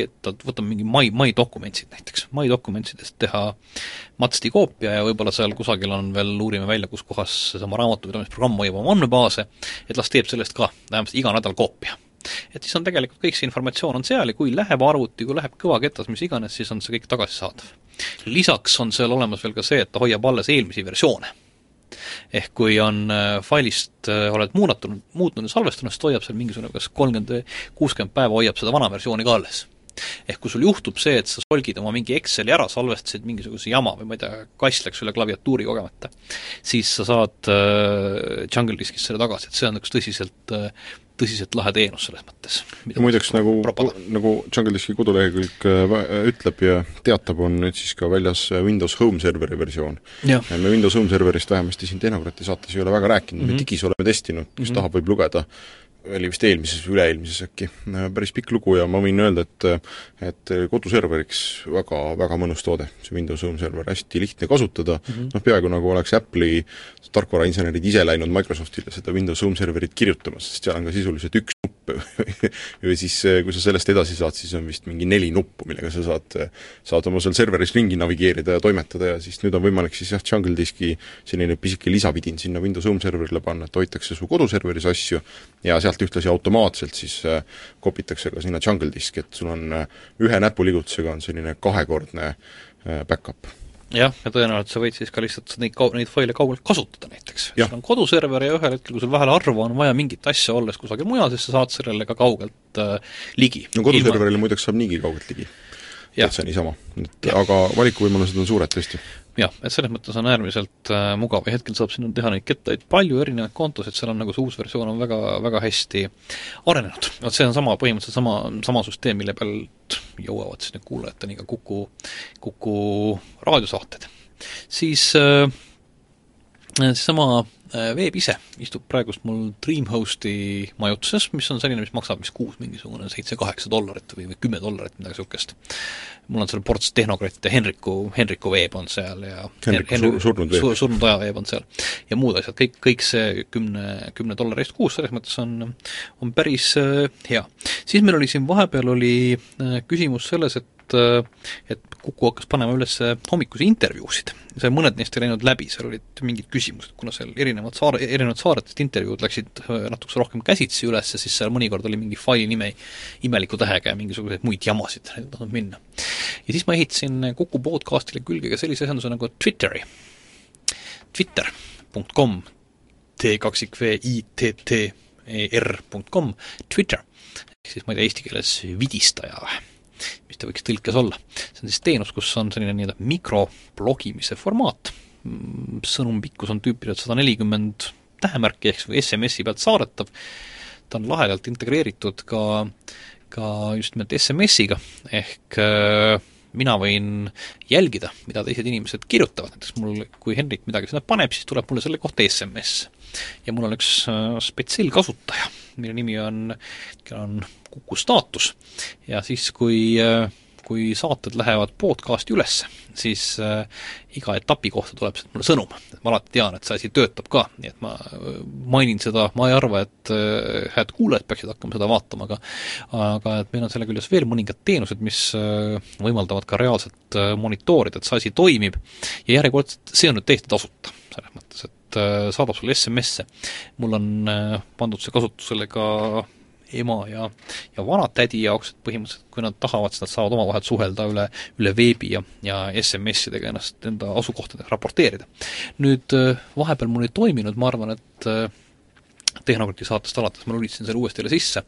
et võtame mingi My, My Documents'id näiteks, My Documentsidest teha matsti koopia ja võib-olla seal kusagil on veel, uurime välja, kus kohas seesama raamatupidamisprogramm hoiab oma andmebaase, et las teeb sellest ka vähemasti iga nädal koopia et siis on tegelikult kõik see informatsioon on seal ja kui läheb arvuti, kui läheb kõvaketas, mis iganes, siis on see kõik tagasisaadav. lisaks on seal olemas veel ka see, et ta hoiab alles eelmisi versioone. ehk kui on äh, failist äh,, oled muudatunud, muutnud ja salvestanud, siis ta hoiab seal mingisugune kas kolmkümmend või kuuskümmend päeva hoiab seda vana versiooni ka alles ehk kui sul juhtub see, et sa solgid oma mingi Exceli ära, salvestasid mingisuguse jama või ma ei tea, kass läks üle klaviatuuri kogemata, siis sa saad äh, Jungle Diskist selle tagasi, et see on üks tõsiselt äh, tõsiselt lahe teenus selles mõttes. muideks, nagu, nagu Jungle Diski kodulehekülg äh, ütleb ja teatab, on nüüd siis ka väljas äh, Windows Home serveri versioon. me Windows Home serverist vähemasti siin Tehnokrati saates ei ole väga rääkinud mm, -hmm. me digis oleme testinud, kes mm -hmm. tahab, võib lugeda, oli vist eelmises või üle-eelmises äkki, äh, päris pikk lugu ja ma võin öelda, et et koduserveriks väga, väga mõnus toode, see Windows Home server, hästi lihtne kasutada. Mm, -hmm. noh peaaegu nagu oleks Apple'i tarkvarainsenerid ise läinud Microsoftile seda Windows Home serverit kirjutama, sest seal on ka sisuliselt üks nupp. Või siis kui sa sellest edasi saad, siis on vist mingi neli nuppu, millega sa saad, saad oma seal serveris ringi navigeerida ja toimetada ja siis nüüd on võimalik siis jah, Jungle Diski selline pisike lisavidin sinna Windows Home serverile panna, et hoitakse su koduserveris asju ja sealt ühtlasi automaatselt siis äh, kopitakse ka sinna Jungle Diski, et sul on ühe näpuliigutusega on selline kahekordne back-up jah, ja tõenäoliselt sa võid siis ka lihtsalt neid kau-, neid faile kaugelt kasutada näiteks. sul on koduserver ja ühel hetkel, kui sul vähele harva on vaja mingit asja, olles kusagil mujal, siis sa saad sellele ka kaugelt äh, ligi. no koduserverile ilma... muideks saab niigi kaugelt ligi. Täitsa niisama, et aga valikuvõimalused on suured tõesti. Jah, et selles mõttes on äärmiselt äh, mugav. Ja hetkel saab sinna teha neid kettaid palju, erinevaid kontosid, seal on nagu see uus versioon on väga, väga hästi arenenud. vot see on sama, põhimõtteliselt sama, sama süsteem, mille pealt jõuavad siis nüüd kuulajateni ka Kuku, Kuku raadiosaated. siis äh, seesama veeb ise istub praegust mul Dreamhosti majutuses, mis on selline, mis maksab vist kuus mingisugune seitse-kaheksa dollarit või, või kümme dollarit, midagi niisugust. mul on seal ports Tehnokratt ja Henriku, Henriku veeb on seal ja Henriku Henri, sur, surnud veeb. surnud aja veeb on seal. ja muud asjad, kõik, kõik see kümne, kümne dollari eest kuus, selles mõttes on, on päris äh, hea. siis meil oli siin vahepeal oli äh, küsimus selles, et et Kuku hakkas panema üles hommikusi intervjuusid. see mõned neist ei läinud läbi, seal olid mingid küsimused, kuna seal erinevad saare, erinevad saaretest intervjuud läksid äh, natukese rohkem käsitsi üles, siis seal mõnikord oli mingi faili nime imeliku tähega ja mingisuguseid muid jamasid ei tahtnud minna. ja siis ma ehitasin Kuku podcastile külge ka sellise asjanduse nagu Twitteri, twitter.com, T-kaksikv I-T-T-E-R.com, Twitter, ehk siis ma ei tea, eesti keeles vidistaja või mis ta võiks tõlkes olla. see on siis teenus, kus on selline nii-öelda mikroblogimise formaat, mm, sõnumi pikkus on tüüpiliselt sada nelikümmend tähemärki, ehk siis SMS-i pealt saadetav, ta on lahedalt integreeritud ka, ka just nimelt SMS-iga, ehk äh, mina võin jälgida, mida teised inimesed kirjutavad, näiteks mul, kui Henrik midagi sinna paneb, siis tuleb mulle selle kohta SMS. ja mul on üks äh, spetsiaalkasutaja, mille nimi on, on Kuku staatus ja siis, kui äh, kui saated lähevad podcasti üles, siis äh, iga etapi kohta tuleb sealt mulle sõnum. ma alati tean, et see asi töötab ka, nii et ma äh, mainin seda, ma ei arva, et äh, head kuulajad peaksid hakkama seda vaatama, aga aga et meil on selle küljes veel mõningad teenused, mis võimaldavad ka reaalselt monitoorida, et see asi toimib ja järjekordselt, see on nüüd täiesti tasuta, selles mõttes, et saadab sulle SMS-e. mul on pandud see kasutusele ka ema ja, ja vanatädi jaoks, et põhimõtteliselt kui nad tahavad, siis nad saavad omavahel suhelda üle, üle veebi ja, ja SMS-idega ennast enda asukohtadega raporteerida. nüüd äh, vahepeal mul ei toiminud, ma arvan, et äh, Tehnokrati saatest alates ma lülitasin selle uuesti jälle sisse,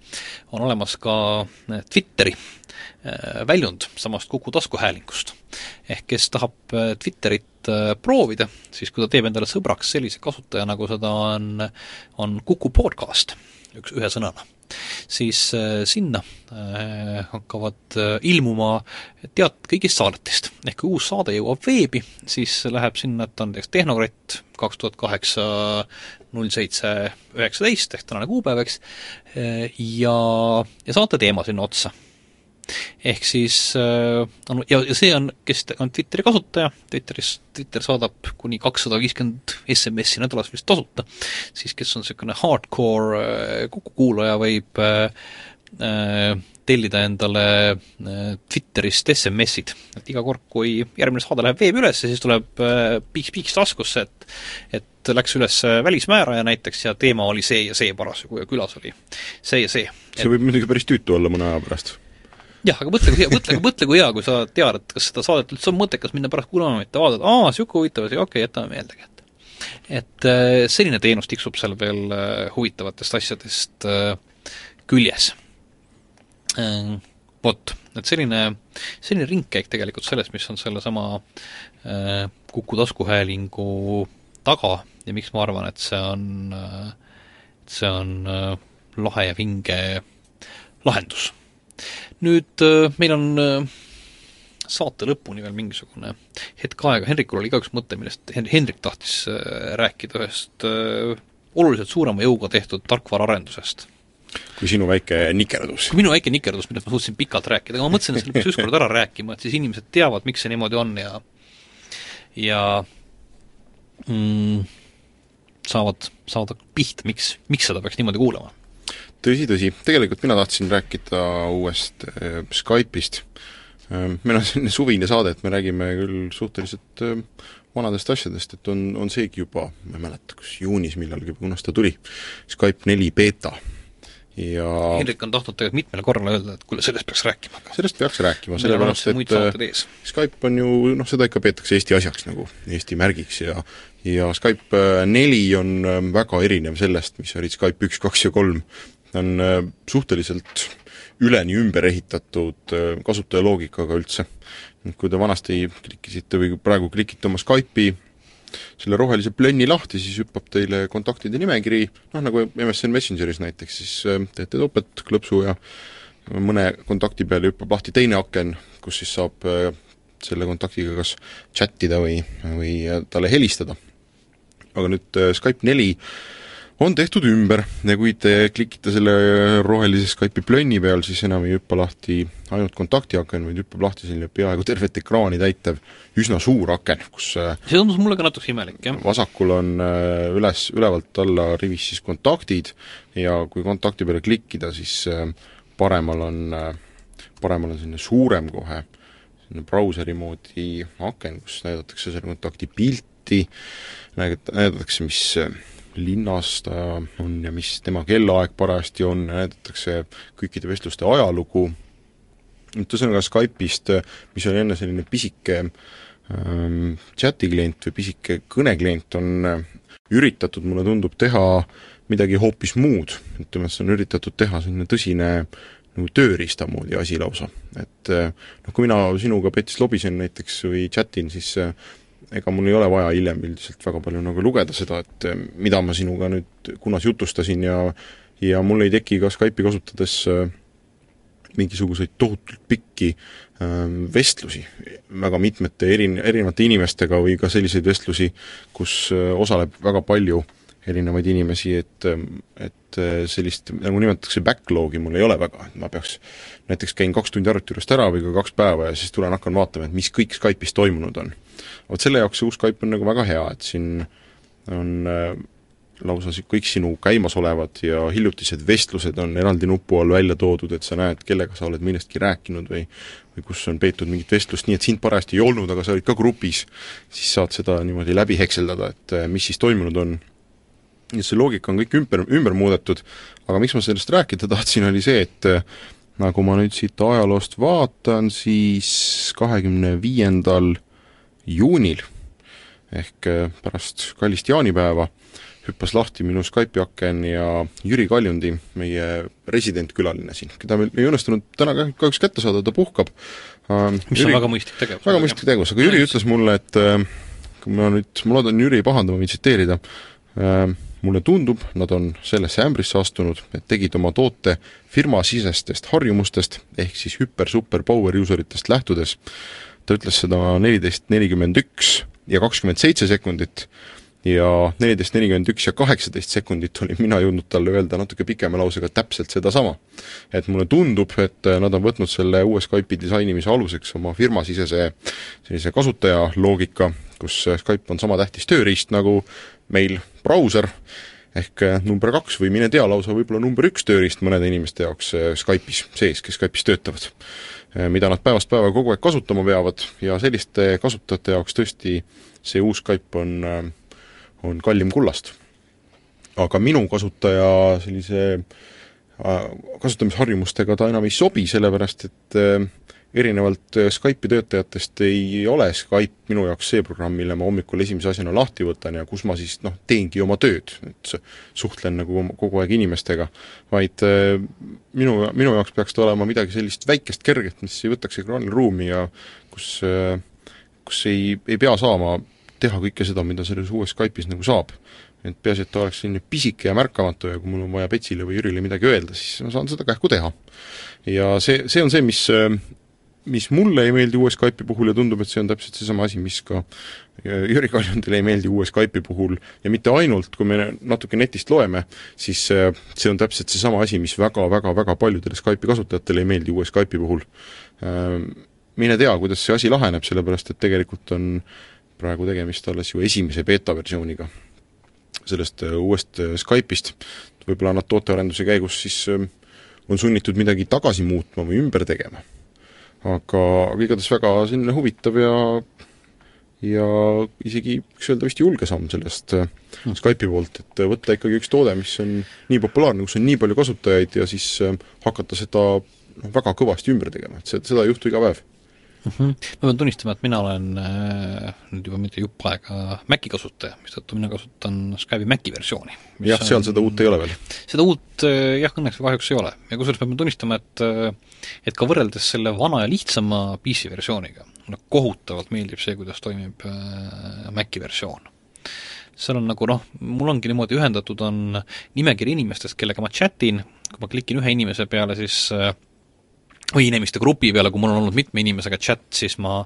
on olemas ka äh, Twitteri väljund samast Kuku taskuhäälingust. ehk kes tahab Twitterit proovida, siis kui ta teeb endale sõbraks sellise kasutaja, nagu seda on, on Kuku podcast, üks, ühe sõnana siis äh, sinna äh, hakkavad äh, ilmuma teat kõigist saadetest. ehk kui uus saade jõuab veebi, siis läheb sinna, et on näiteks Tehnokratt kaks tuhat kaheksa null seitse üheksateist ehk tänane kuupäev, eks, ja, ja saate teema sinna otsa ehk siis on, ja, ja see on, kes on Twitteri kasutaja, Twitteris, Twitter saadab kuni kakssada viiskümmend SMS-i nädalas vist tasuta, siis kes on niisugune hardcore kukukuulaja, võib äh, tellida endale äh, Twitterist SMS-id, et iga kord, kui järgmine saade läheb veebi üles, siis tuleb äh, piiks-piiks taskusse, et et läks üles välismääraja näiteks ja teema oli see ja see parasjagu ja külas oli see ja see. see võib muidugi päris tüütu olla mõne aja pärast jah, aga mõtle, kui hea, mõtle, mõtle, kui hea, kui sa tead, et kas seda saadet üldse on mõttekas minna pärast kuulama, mitte vaadata, aa, niisugune huvitav asi, okei okay,, jätame meelde kätte. et äh, selline teenus tiksub seal veel äh, huvitavatest asjadest äh, küljes. Vot, et selline, selline ringkäik tegelikult sellest, mis on sellesama Kuku taskuhäälingu taga ja miks ma arvan, et see on, et see on lahe ja vinge lahendus nüüd äh, meil on äh, saate lõpuni veel mingisugune hetk aega, Henrikul oli ka üks mõte, millest Hen-, Henrik tahtis äh, rääkida ühest oluliselt suurema jõuga tehtud tarkvaraarendusest. kui sinu väike nikerdus. kui minu väike nikerdus, millest ma suutsin pikalt rääkida, aga ma mõtlesin, et selle peaks ükskord ära rääkima, et siis inimesed teavad, miks see niimoodi on ja ja mm, saavad, saavad pihta, miks, miks seda peaks niimoodi kuulama tõsi, tõsi, tegelikult mina tahtsin rääkida uuest äh, Skype'ist äh,. meil on selline suvine saade, et me räägime küll suhteliselt äh, vanadest asjadest, et on, on seegi juba, ma ei mäleta, kas juunis millalgi, kunas ta tuli, Skype neli beeta ja Hendrik on tahtnud tegelikult mitmel korral öelda, et kuule, sellest peaks rääkima. sellest peaks rääkima, sellepärast et äh, Skype on ju noh, seda ikka peetakse Eesti asjaks nagu, Eesti märgiks ja ja Skype äh, neli on väga erinev sellest, mis olid Skype üks, kaks ja kolm on äh, suhteliselt üleni ümber ehitatud äh, kasutajaloogikaga üldse. kui te vanasti klikkisite või praegu klikite oma Skype'i selle rohelise plönni lahti, siis hüppab teile kontaktide nimekiri, noh nagu MSN Messengeris näiteks, siis äh, teete topelt klõpsu ja mõne kontakti peale hüppab lahti teine aken, kus siis saab selle kontaktiga kas chat ida või, või talle helistada. aga nüüd Skype neli on tehtud ümber ja kui te klikite selle rohelise Skype'i plönni peal, siis enam ei hüppa lahti ainult kontaktiaken, vaid hüppab lahti selline peaaegu tervet ekraani täitev üsna suur aken, kus äh, see tundus mulle ka natuke imelik, jah. vasakul on äh, üles, ülevalt alla rivis siis kontaktid ja kui kontakti peale klikkida, siis äh, paremal on, paremal on selline suurem kohe, selline brauseri moodi aken, kus näidatakse selle kontakti pilti, näidatakse, mis linnas ta on ja mis tema kellaaeg parajasti on, näidatakse kõikide vestluste ajalugu, et ühesõnaga Skype'ist, mis oli enne selline pisike ähm, chati klient või pisike kõneklient, on äh, üritatud, mulle tundub, teha midagi hoopis muud, ütleme, et see on üritatud teha selline tõsine nagu tööriista moodi asi lausa. et äh, noh, kui mina sinuga Petis lobisen näiteks või chatin, siis äh, ega mul ei ole vaja hiljem üldiselt väga palju nagu lugeda seda, et eh, mida ma sinuga nüüd kunas jutustasin ja ja mul ei teki ka Skype'i kasutades eh, mingisuguseid tohutult pikki ähm, vestlusi väga mitmete erin-, erinevate inimestega või ka selliseid vestlusi, kus osaleb väga palju erinevaid inimesi, et et sellist, nagu nimetatakse, backlogi mul ei ole väga, et ma peaks näiteks käin kaks tundi arvuti juurest ära või ka kaks päeva ja siis tulen hakkan vaatama, et mis kõik Skype'is toimunud on. Vot selle jaoks see uus Skype on nagu väga hea, et siin on äh, lausa kõik sinu käimasolevad ja hiljutised vestlused on eraldi nupu all välja toodud, et sa näed, kellega sa oled millestki rääkinud või või kus on peetud mingit vestlust, nii et sind parajasti ei olnud, aga sa olid ka grupis, siis saad seda niimoodi läbi hekseldada, et äh, mis siis toimunud on. ja see loogika on kõik ümber, ümber muudetud, aga miks ma sellest rääkida tahtsin, oli see, et äh, nagu ma nüüd siit ajaloost vaatan, siis kahekümne viiendal juunil ehk äh, pärast kallist jaanipäeva hüppas lahti minu Skype'i aken ja Jüri Kaljundi, meie residentkülaline siin, keda meil ei õnnestunud täna kahjuks kätte saada, ta puhkab. Ähm, mis Jüri, on väga mõistlik tegevus. väga mõistlik tegevus, aga Jüri ütles mulle, et äh, kui ma nüüd, ma loodan, Jüri ei pahanda, ma võin tsiteerida, äh, mulle tundub, nad on sellesse ämbrisse astunud, et tegid oma toote firmasisestest harjumustest, ehk siis hüper-super power user itest lähtudes, ta ütles seda neliteist nelikümmend üks ja kakskümmend seitse sekundit, ja neliteist, nelikümmend üks ja kaheksateist sekundit olin mina jõudnud talle öelda natuke pikema lausega täpselt sedasama. et mulle tundub, et nad on võtnud selle uue Skype'i disainimise aluseks oma firmasisese sellise kasutaja-loogika, kus Skype on sama tähtis tööriist nagu meil brauser, ehk number kaks või mine tea, lausa võib-olla number üks tööriist mõnede inimeste jaoks Skype'is sees, kes Skype'is töötavad. Mida nad päevast päeva kogu aeg kasutama peavad ja selliste kasutajate jaoks tõesti see uus Skype on on kallim kullast. aga minu kasutaja sellise äh, kasutamisharjumustega ta enam ei sobi, sellepärast et äh, erinevalt äh, Skype'i töötajatest ei ole Skype minu jaoks see programm, mille ma hommikul esimese asjana lahti võtan ja kus ma siis noh, teengi oma tööd, et suhtlen nagu kogu aeg inimestega, vaid minu, minu jaoks peaks ta olema midagi sellist väikest, kerget, mis ei võtaks ekraanil ruumi ja kus, kus ei, ei pea saama teha kõike seda, mida selles uues Skype'is nagu saab. et peaasi, et ta oleks selline pisike ja märkamatu ja kui mul on vaja Petsile või Jürile midagi öelda, siis ma saan seda kähku teha. ja see, see on see, mis mis mulle ei meeldi uue Skype'i puhul ja tundub, et see on täpselt seesama asi, mis ka Jüri Kaljundile ei meeldi uue Skype'i puhul ja mitte ainult, kui me natuke netist loeme, siis see on täpselt seesama asi, mis väga-väga-väga paljudele Skype'i kasutajatele ei meeldi uue Skype'i puhul. Mine tea, kuidas see asi laheneb, sellepärast et tegelikult on praegu tegemist alles ju esimese beeta versiooniga sellest äh, uuest äh, Skype'ist, võib-olla nad tootearenduse käigus siis äh, on sunnitud midagi tagasi muutma või ümber tegema. Aga, igatahes väga selline huvitav ja ja isegi võiks öelda vist julge samm sellest mm. Skype'i poolt, et võtta ikkagi üks toode, mis on nii populaarne, kus on nii palju kasutajaid ja siis hakata seda noh, väga kõvasti ümber tegema, et see, seda ei juhtu iga päev mm. -hmm. ma pean tunnistama, et mina olen äh, nüüd juba mitte jupp aega Maci kasutaja, mistõttu mina kasutan Skype'i Maci versiooni. jah, seal seda uut ei ole veel? seda uut äh, jah, õnneks või kahjuks ei ole. ja kusjuures pean tunnistama, et äh, et ka võrreldes selle vana ja lihtsama PC versiooniga, mulle kohutavalt meeldib see, kuidas toimib äh, Maci versioon seal on nagu noh, mul ongi niimoodi ühendatud, on nimekiri inimestest, kellega ma chatin, kui ma klikin ühe inimese peale, siis äh, või inimeste grupi peale, kui mul on olnud mitme inimesega chat, siis ma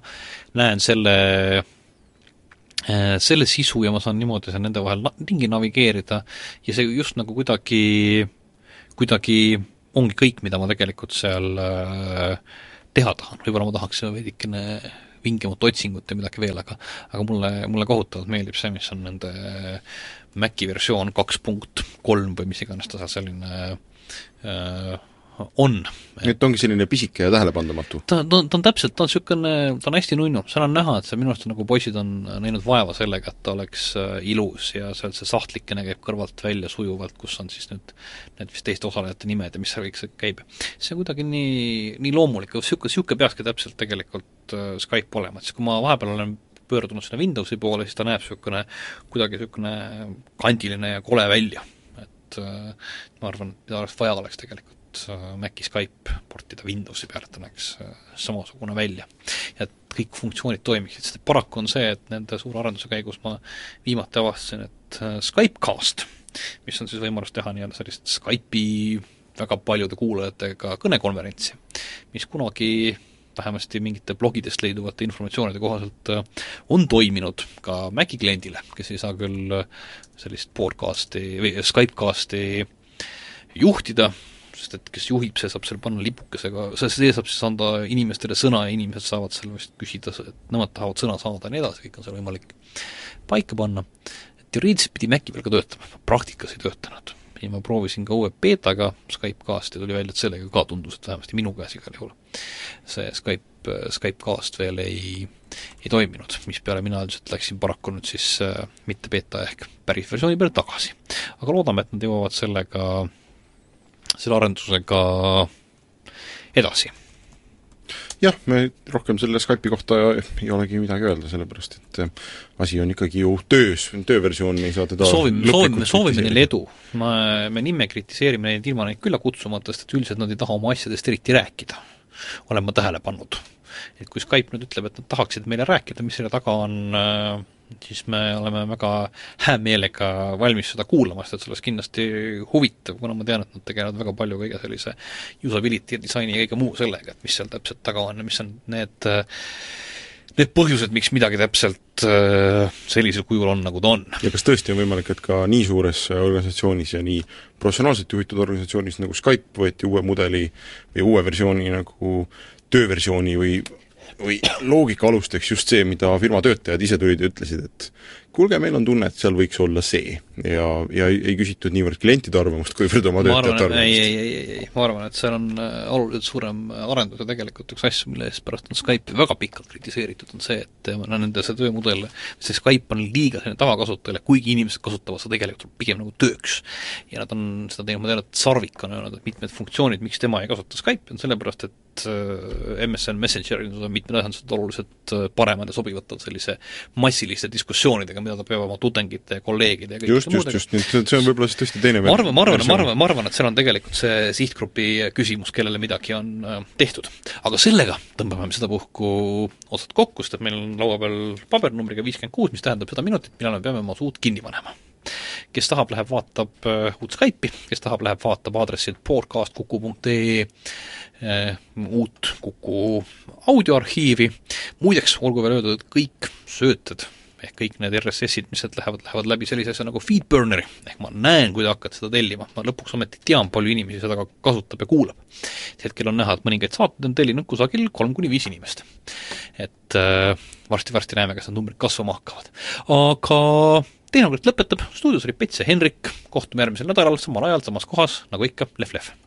näen selle äh, selle sisu ja ma saan niimoodi seal nende vahel ringi navigeerida ja see just nagu kuidagi, kuidagi ongi kõik, mida ma tegelikult seal äh, teha tahan, võib-olla ma tahaks veidikene vingemat otsingut ja midagi veel, aga aga mulle, mulle kohutavalt meeldib see, mis on nende Maci versioon kaks punkt kolm või mis iganes ta seal selline äh, on. et ongi selline pisike ja tähelepandamatu? ta, ta, ta on täpselt, ta on niisugune, ta on hästi nunnu, seal on näha, et see minu arust nagu poisid on näinud vaeva sellega, et ta oleks äh, ilus ja seal see sahtlikene käib kõrvalt välja sujuvalt, kus on siis nüüd need vist teiste osalejate nimed ja mis seal kõik see käib. see on kuidagi nii, nii loomulik, niisugune, niisugune peakski täpselt tegelikult äh, Skype olema, et siis kui ma vahepeal olen pöördunud sinna Windowsi poole, siis ta näeb niisugune kuidagi niisugune kandiline ja kole välja. et äh, ma arvan, mida oleks vaja, oleks tegelikult Äh, Maci Skype portida Windowsi peale, et ta näeks äh, samasugune välja. ja et kõik funktsioonid toimiksid, sest paraku on see, et nende suure arenduse käigus ma viimati avastasin, et äh, Skypecast, mis on siis võimalus teha nii-öelda sellist Skype'i väga paljude kuulajatega kõnekonverentsi, mis kunagi vähemasti mingite blogidest leiduvate informatsioonide kohaselt on toiminud ka Maci kliendile, kes ei saa küll sellist podcast'i või Skypecasti juhtida, sest et kes juhib, see saab seal panna lipukesega, see, saab siis anda inimestele sõna ja inimesed saavad seal vist küsida, et nemad tahavad sõna saada ja nii edasi, kõik on seal võimalik paika panna. teoreetiliselt pidi Maci peal ka töötama, praktikas ei töötanud. ja ma proovisin ka uue beetaga Skypecast ja tuli välja, et sellega ka tundus, et vähemasti minu käes igal juhul see Skype, Skypecast veel ei, ei toiminud, mispeale mina üldiselt läksin paraku nüüd siis äh, mitte beeta ehk päris versiooni peale tagasi. aga loodame, et nad jõuavad sellega äh, selle arendusega edasi. jah, me rohkem selle Skype'i kohta ei olegi midagi öelda, sellepärast et äh, asi on ikkagi ju töös, tööversioon, me ei saa teda soovime, soovime, soovime neile edu. ma, me nime kritiseerime neid ilma neid külla kutsumata, sest et üldiselt nad ei taha oma asjadest eriti rääkida. olen ma tähele pannud. et kui Skype nüüd ütleb, et nad tahaksid meile rääkida, mis selle taga on äh, siis me oleme väga hää meelega valmis seda kuulama, sest et see oleks kindlasti huvitav, kuna ma tean, et nad tegelevad väga palju kõige sellise usability ja disaini ja kõige muu sellega, et mis seal täpselt taga on ja mis on need Need põhjused, miks midagi täpselt äh, sellisel kujul on, nagu ta on. ja kas tõesti on võimalik, et ka nii suures organisatsioonis ja nii professionaalselt juhitud organisatsioonis nagu Skype võeti uue mudeli või uue versiooni nagu tööversiooni või või loogika alusteks just see, mida firma töötajad ise tulid ja ütlesid, et kuulge, meil on tunne, et seal võiks olla see. ja, ja ei, ei küsitud niivõrd klientide arvamust, kuivõrd oma töötajate arvamust. ei, ei, ei, ei, ei, ma arvan, et seal on äh, oluliselt suurem arendus ja tegelikult üks asju, mille eest pärast on Skype'i väga pikalt kritiseeritud, on see, et äh, nende see töömudel, see Skype on liiga selline tavakasutajale, kuigi inimesed kasutavad seda tegelikult pigem nagu tööks. ja nad on seda teinud, ma tean, et Sarvik on öelnud, et mitmed funktsioonid, miks tema ei kasuta Skype'i, on sellepärast, et äh, MSN Messengeril on mitmed asjad oluliselt paremad ja sobivad sellise massiliste diskussioonidega, mida ta peab oma tudengite ja kolleegide ja just, just, just, nii et see on võib-olla siis tõesti teine ma arvan, ma arvan, ma arvan, ma arvan, et seal on tegelikult see sihtgrupi küsimus, kellele midagi on äh, tehtud. aga sellega tõmbame me sedapuhku otsad kokku, sest et meil on laua peal paber numbriga viiskümmend kuus, mis tähendab seda minutit, millal me peame oma suud kinni panema kes tahab, läheb vaatab uh, uut Skype'i, kes tahab, läheb vaatab aadressilt podcastkuku.ee uh, uut Kuku audioarhiivi, muideks olgu veel öeldud, et kõik sööted ehk kõik need RSS-id, mis sealt lähevad, lähevad läbi sellise asja nagu Feedburneri, ehk ma näen, kui te hakkate seda tellima, ma lõpuks ometi tean, palju inimesi seda ka kasutab ja kuulab. hetkel on näha, et mõningaid saateid on tellinud kusagil kolm kuni viis inimest. et äh, varsti-varsti näeme, kas need numbrid kasvama hakkavad. aga kord lõpetab, stuudios oli Pets ja Henrik, kohtume järgmisel nädalal samal ajal, samas kohas, nagu ikka, Lehv-Lehv. tehnokratt